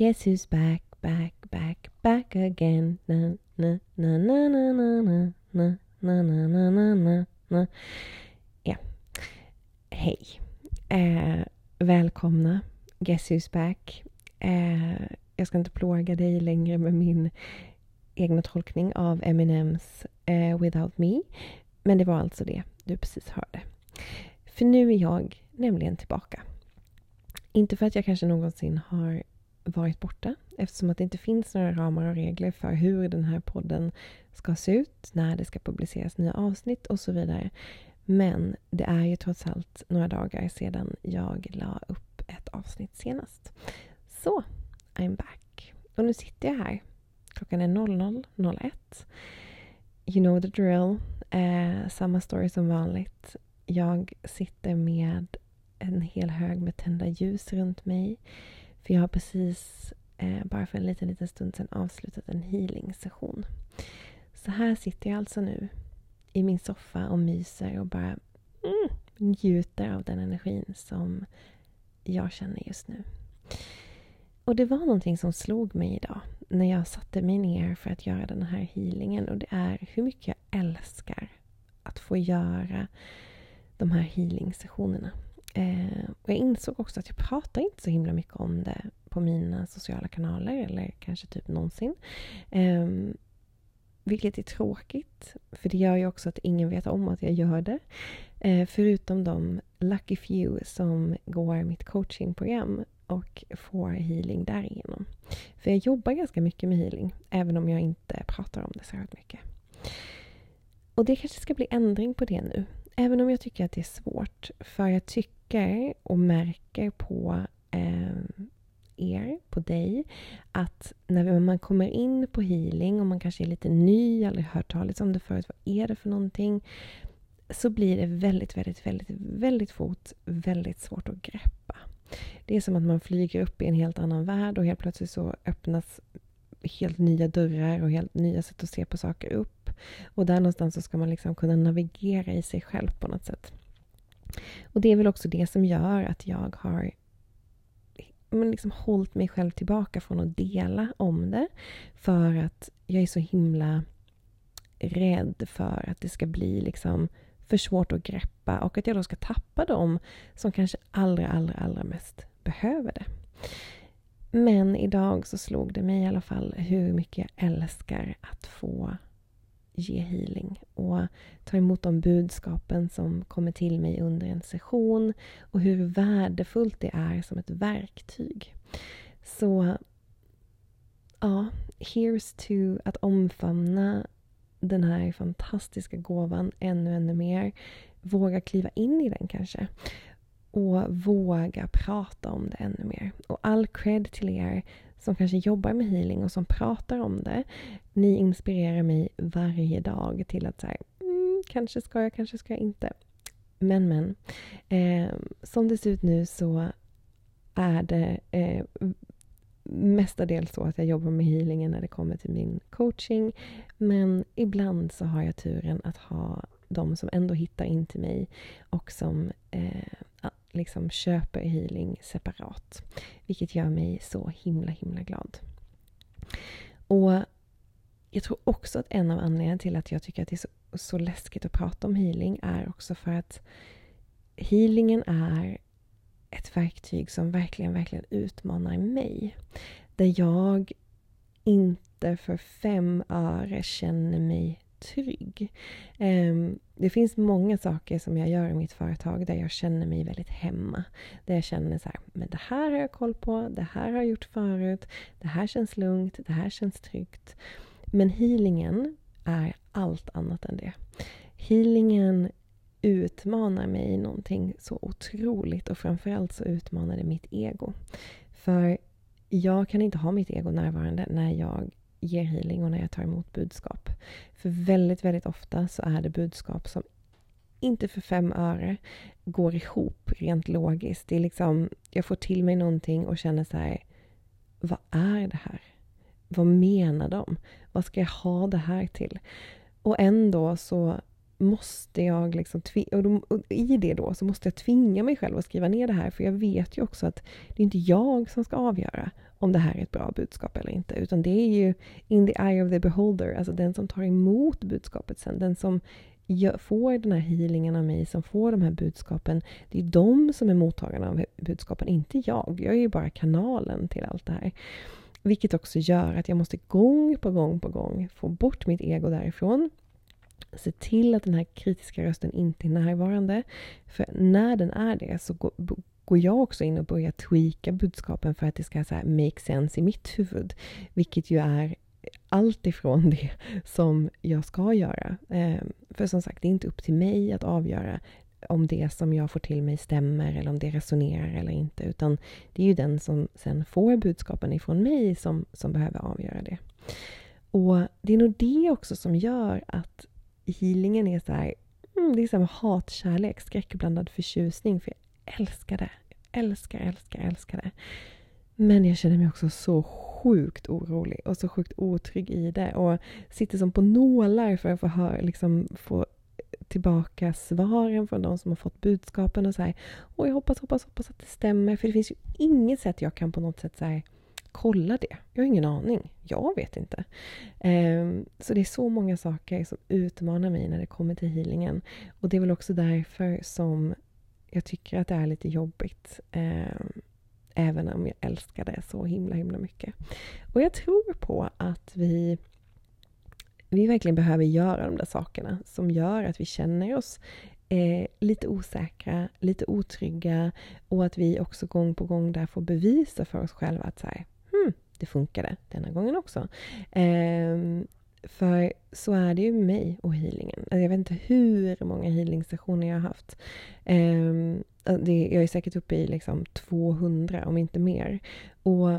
Guess who's back, back, back, back again. Na, na, na, na, na, na, na, na, na, na, na, na, na, na. Ja. Hej. Eh, välkomna. Guess who's back. Eh, jag ska inte plåga dig längre med min egna tolkning av Eminems eh, Without Me. Men det var alltså det du precis hörde. För nu är jag nämligen tillbaka. Inte för att jag kanske någonsin har varit borta eftersom att det inte finns några ramar och regler för hur den här podden ska se ut, när det ska publiceras nya avsnitt och så vidare. Men det är ju trots allt några dagar sedan jag la upp ett avsnitt senast. Så, I'm back. Och nu sitter jag här. Klockan är 00.01. You know the drill. Eh, samma story som vanligt. Jag sitter med en hel hög med tända ljus runt mig. För jag har precis, eh, bara för en liten, liten stund sedan, avslutat en healing-session. Så här sitter jag alltså nu i min soffa och myser och bara mm, njuter av den energin som jag känner just nu. Och det var någonting som slog mig idag när jag satte mig ner för att göra den här healingen och det är hur mycket jag älskar att få göra de här healing-sessionerna. Eh, och jag insåg också att jag pratar inte så himla mycket om det på mina sociala kanaler eller kanske typ någonsin. Eh, vilket är tråkigt, för det gör ju också att ingen vet om att jag gör det. Eh, förutom de lucky few som går mitt coachingprogram och får healing därigenom. För jag jobbar ganska mycket med healing, även om jag inte pratar om det särskilt mycket. Och det kanske ska bli ändring på det nu. Även om jag tycker att det är svårt. För jag tycker och märker på eh, er, på dig, att när man kommer in på healing och man kanske är lite ny eller hört talas om det förut, vad är det för någonting? Så blir det väldigt, väldigt, väldigt, väldigt fort väldigt svårt att greppa. Det är som att man flyger upp i en helt annan värld och helt plötsligt så öppnas helt nya dörrar och helt nya sätt att se på saker upp. Och där någonstans så ska man liksom kunna navigera i sig själv på något sätt. Och det är väl också det som gör att jag har men liksom hållit mig själv tillbaka från att dela om det. För att jag är så himla rädd för att det ska bli liksom för svårt att greppa och att jag då ska tappa dem som kanske allra, allra, allra mest behöver det. Men idag så slog det mig i alla fall hur mycket jag älskar att få ge healing och ta emot de budskapen som kommer till mig under en session och hur värdefullt det är som ett verktyg. Så ja, here's to att omfamna den här fantastiska gåvan ännu, ännu mer. Våga kliva in i den kanske. Och våga prata om det ännu mer. Och all cred till er som kanske jobbar med healing och som pratar om det. Ni inspirerar mig varje dag till att säga mm, kanske ska jag, kanske ska jag inte. Men men. Eh, som det ser ut nu så är det eh, mestadels så att jag jobbar med healingen när det kommer till min coaching. Men ibland så har jag turen att ha de som ändå hittar in till mig och som eh, liksom köper healing separat. Vilket gör mig så himla himla glad. Och jag tror också att en av anledningarna till att jag tycker att det är så, så läskigt att prata om healing är också för att healingen är ett verktyg som verkligen, verkligen utmanar mig. Där jag inte för fem öre känner mig trygg. Ehm, det finns många saker som jag gör i mitt företag där jag känner mig väldigt hemma. Där jag känner så här, men det här har jag koll på, det här har jag gjort förut, det här känns lugnt, det här känns tryggt. Men healingen är allt annat än det. Healingen utmanar mig i någonting så otroligt och framförallt så utmanar det mitt ego. För jag kan inte ha mitt ego närvarande när jag ger healing och när jag tar emot budskap. För väldigt, väldigt ofta så är det budskap som inte för fem öre går ihop rent logiskt. Det är liksom, jag får till mig någonting och känner så här, vad är det här? Vad menar de? Vad ska jag ha det här till? Och ändå så måste jag liksom och, då, och i det då så måste jag tvinga mig själv att skriva ner det här för jag vet ju också att det är inte jag som ska avgöra om det här är ett bra budskap eller inte utan det är ju in the eye of the beholder, alltså den som tar emot budskapet sen, den som får den här healingen av mig, som får de här budskapen. Det är de som är mottagarna av budskapen, inte jag. Jag är ju bara kanalen till allt det här. Vilket också gör att jag måste gång på gång på gång få bort mitt ego därifrån. Se till att den här kritiska rösten inte är närvarande. För när den är det så går jag också in och börjar tweaka budskapen för att det ska så make sense i mitt huvud. Vilket ju är allt ifrån det som jag ska göra. Ehm, för som sagt, det är inte upp till mig att avgöra om det som jag får till mig stämmer eller om det resonerar eller inte. Utan det är ju den som sen får budskapen ifrån mig som, som behöver avgöra det. Och det är nog det också som gör att healingen är så här, mm, det är som hatkärlek, skräckblandad förtjusning. För jag älskar det. Jag älskar, älskar, älskar det. Men jag känner mig också så sjukt orolig och så sjukt otrygg i det. Och sitter som på nålar för att få, höra, liksom, få tillbaka svaren från de som har fått budskapen. Och så här, och jag hoppas, hoppas, hoppas att det stämmer. För det finns ju inget sätt jag kan på något sätt så här, kolla det. Jag har ingen aning. Jag vet inte. Ehm, så det är så många saker som utmanar mig när det kommer till healingen. Och det är väl också därför som jag tycker att det är lite jobbigt. Ehm, även om jag älskar det så himla himla mycket. Och jag tror på att vi vi verkligen behöver göra de där sakerna som gör att vi känner oss eh, lite osäkra, lite otrygga och att vi också gång på gång där får bevisa för oss själva att så här, det funkade denna gången också. Eh, för så är det ju med mig och healingen. Alltså jag vet inte hur många healingsessioner jag har haft. Eh, det, jag är säkert uppe i liksom 200, om inte mer. Och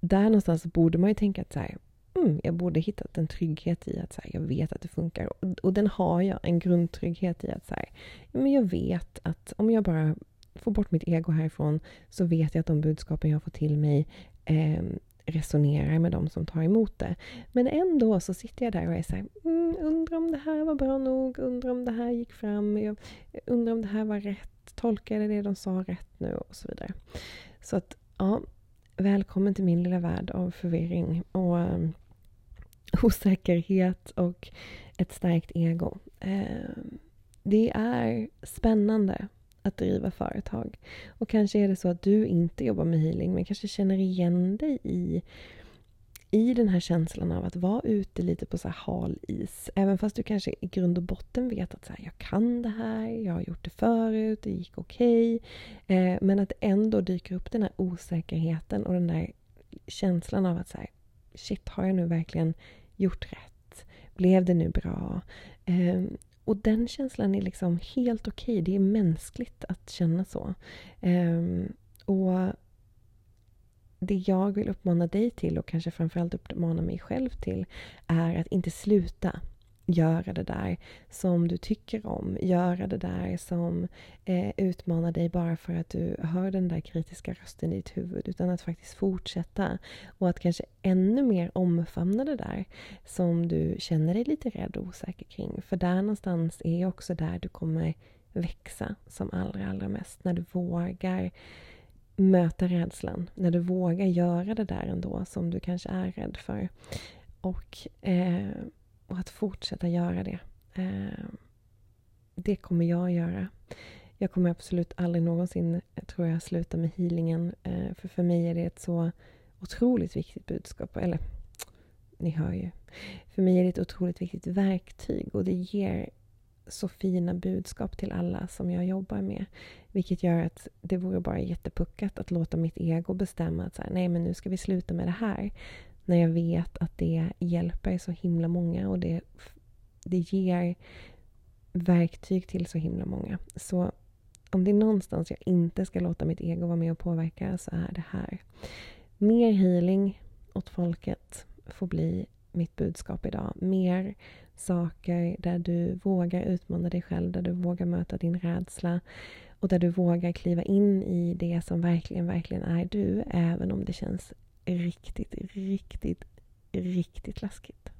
där någonstans borde man ju tänka att så här, mm, jag borde hittat en trygghet i att så här, jag vet att det funkar. Och, och, den har jag, en grundtrygghet i att så här, men jag vet att om jag bara får bort mitt ego härifrån så vet jag att de budskapen jag får till mig eh, resonerar med de som tar emot det. Men ändå så sitter jag där och är så här, mm, undrar om det här var bra nog, undrar om det här gick fram, jag undrar om det här var rätt, tolkade det de sa rätt nu och så vidare. Så att, ja, välkommen till min lilla värld av förvirring och um, osäkerhet och ett starkt ego. Uh, det är spännande att driva företag. Och kanske är det så att du inte jobbar med healing men kanske känner igen dig i, i den här känslan av att vara ute lite på så hal is. Även fast du kanske i grund och botten vet att så här, jag kan det här, jag har gjort det förut, det gick okej. Okay. Eh, men att ändå dyker upp den här osäkerheten och den där känslan av att så här, shit, har jag nu verkligen gjort rätt? Blev det nu bra? Eh, och den känslan är liksom helt okej. Okay. Det är mänskligt att känna så. Um, och det jag vill uppmana dig till och kanske framförallt uppmana mig själv till är att inte sluta göra det där som du tycker om. Göra det där som eh, utmanar dig bara för att du hör den där kritiska rösten i ditt huvud. Utan att faktiskt fortsätta. Och att kanske ännu mer omfamna det där som du känner dig lite rädd och osäker kring. För där någonstans är också där du kommer växa som allra, allra mest. När du vågar möta rädslan. När du vågar göra det där ändå som du kanske är rädd för. Och eh, och att fortsätta göra det. Eh, det kommer jag göra. Jag kommer absolut aldrig någonsin, eh, tror jag, sluta med healingen. Eh, för för mig är det ett så otroligt viktigt budskap. Eller, ni hör ju. För mig är det ett otroligt viktigt verktyg och det ger så fina budskap till alla som jag jobbar med. Vilket gör att det vore bara jättepuckat att låta mitt ego bestämma att så här, nej men nu ska vi sluta med det här. När jag vet att det hjälper så himla många och det, det ger verktyg till så himla många. Så om det är någonstans jag inte ska låta mitt ego vara med och påverka så är det här. Mer healing åt folket får bli mitt budskap idag. Mer saker där du vågar utmana dig själv, där du vågar möta din rädsla och där du vågar kliva in i det som verkligen, verkligen är du, även om det känns riktigt, riktigt, riktigt läskigt.